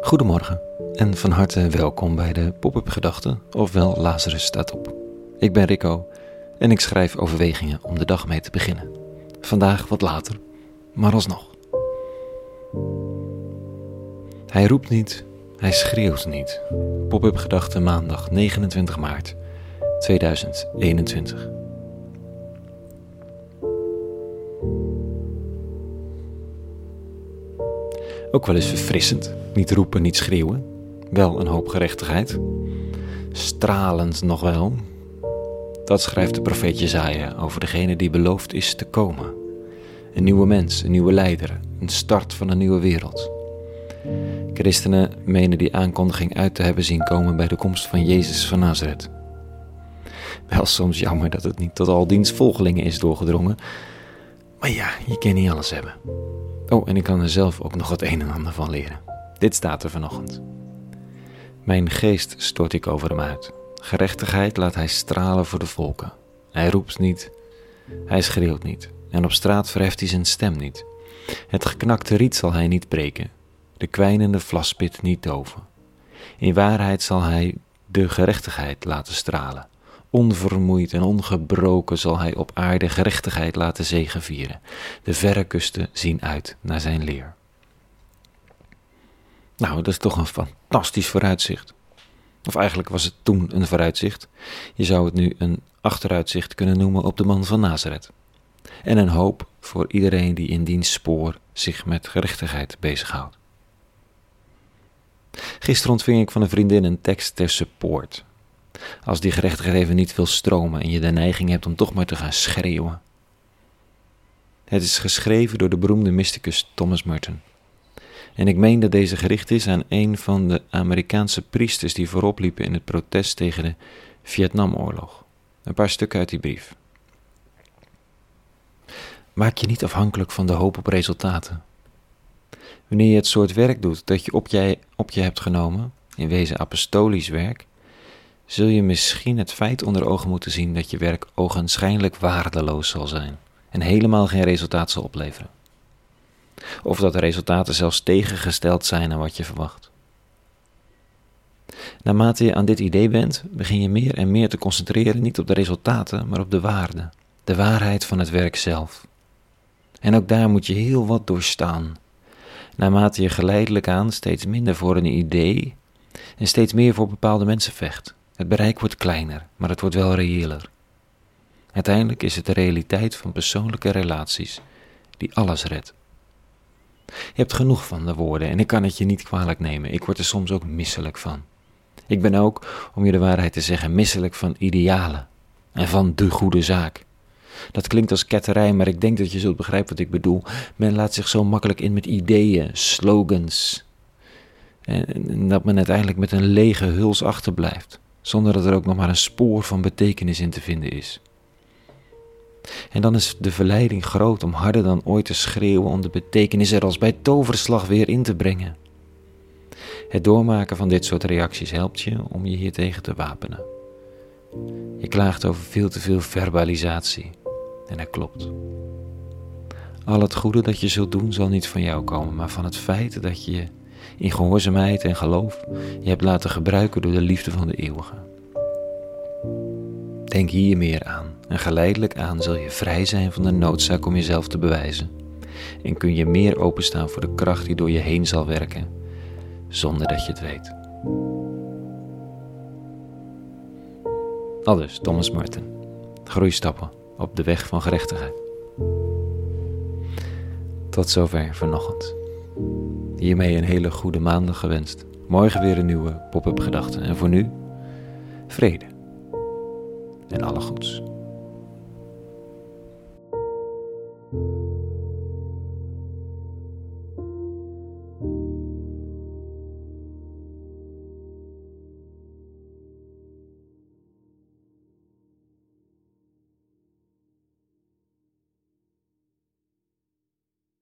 Goedemorgen en van harte welkom bij de Pop-up Gedachten, ofwel Lazarus staat op. Ik ben Rico en ik schrijf overwegingen om de dag mee te beginnen. Vandaag wat later, maar alsnog. Hij roept niet, hij schreeuwt niet. Pop-up Gedachten maandag 29 maart 2021. Ook wel eens verfrissend. Niet roepen, niet schreeuwen. Wel een hoop gerechtigheid. Stralend nog wel. Dat schrijft de profeet Jezaja over degene die beloofd is te komen. Een nieuwe mens, een nieuwe leider, een start van een nieuwe wereld. Christenen menen die aankondiging uit te hebben zien komen bij de komst van Jezus van Nazareth. Wel soms jammer dat het niet tot al diens volgelingen is doorgedrongen. Maar ja, je kan niet alles hebben. Oh, en ik kan er zelf ook nog het een en ander van leren. Dit staat er vanochtend. Mijn geest stort ik over hem uit. Gerechtigheid laat hij stralen voor de volken. Hij roept niet, hij schreeuwt niet. En op straat verheft hij zijn stem niet. Het geknakte riet zal hij niet breken, de kwijnende vlaspit niet doven. In waarheid zal hij de gerechtigheid laten stralen. Onvermoeid en ongebroken zal hij op aarde gerechtigheid laten zegevieren. De verre kusten zien uit naar zijn leer. Nou, dat is toch een fantastisch vooruitzicht. Of eigenlijk was het toen een vooruitzicht. Je zou het nu een achteruitzicht kunnen noemen op de man van Nazareth. En een hoop voor iedereen die in diens spoor zich met gerechtigheid bezighoudt. Gisteren ontving ik van een vriendin een tekst ter support als die gerechtigheid even niet wil stromen en je de neiging hebt om toch maar te gaan schreeuwen. Het is geschreven door de beroemde mysticus Thomas Merton. En ik meen dat deze gericht is aan een van de Amerikaanse priesters die voorop liepen in het protest tegen de Vietnamoorlog. Een paar stukken uit die brief. Maak je niet afhankelijk van de hoop op resultaten. Wanneer je het soort werk doet dat je op je, op je hebt genomen, in wezen apostolisch werk, zul je misschien het feit onder ogen moeten zien dat je werk ogenschijnlijk waardeloos zal zijn en helemaal geen resultaat zal opleveren. Of dat de resultaten zelfs tegengesteld zijn aan wat je verwacht. Naarmate je aan dit idee bent, begin je meer en meer te concentreren niet op de resultaten, maar op de waarde, de waarheid van het werk zelf. En ook daar moet je heel wat doorstaan. Naarmate je geleidelijk aan steeds minder voor een idee en steeds meer voor bepaalde mensen vecht. Het bereik wordt kleiner, maar het wordt wel reëler. Uiteindelijk is het de realiteit van persoonlijke relaties die alles redt. Je hebt genoeg van de woorden en ik kan het je niet kwalijk nemen. Ik word er soms ook misselijk van. Ik ben ook, om je de waarheid te zeggen, misselijk van idealen en van de goede zaak. Dat klinkt als ketterij, maar ik denk dat je zult begrijpen wat ik bedoel. Men laat zich zo makkelijk in met ideeën, slogans. En dat men uiteindelijk met een lege huls achterblijft zonder dat er ook nog maar een spoor van betekenis in te vinden is. En dan is de verleiding groot om harder dan ooit te schreeuwen om de betekenis er als bij toverslag weer in te brengen. Het doormaken van dit soort reacties helpt je om je hiertegen te wapenen. Je klaagt over veel te veel verbalisatie. En dat klopt. Al het goede dat je zult doen zal niet van jou komen, maar van het feit dat je in gehoorzaamheid en geloof je hebt laten gebruiken door de liefde van de eeuwige. Denk hier meer aan en geleidelijk aan zul je vrij zijn van de noodzaak om jezelf te bewijzen en kun je meer openstaan voor de kracht die door je heen zal werken, zonder dat je het weet. Aldus Thomas Martin. Groeistappen op de weg van gerechtigheid. Tot zover vanochtend. Hiermee een hele goede maandag gewenst. Morgen weer een nieuwe pop-up gedachte. En voor nu, vrede. En alle goeds.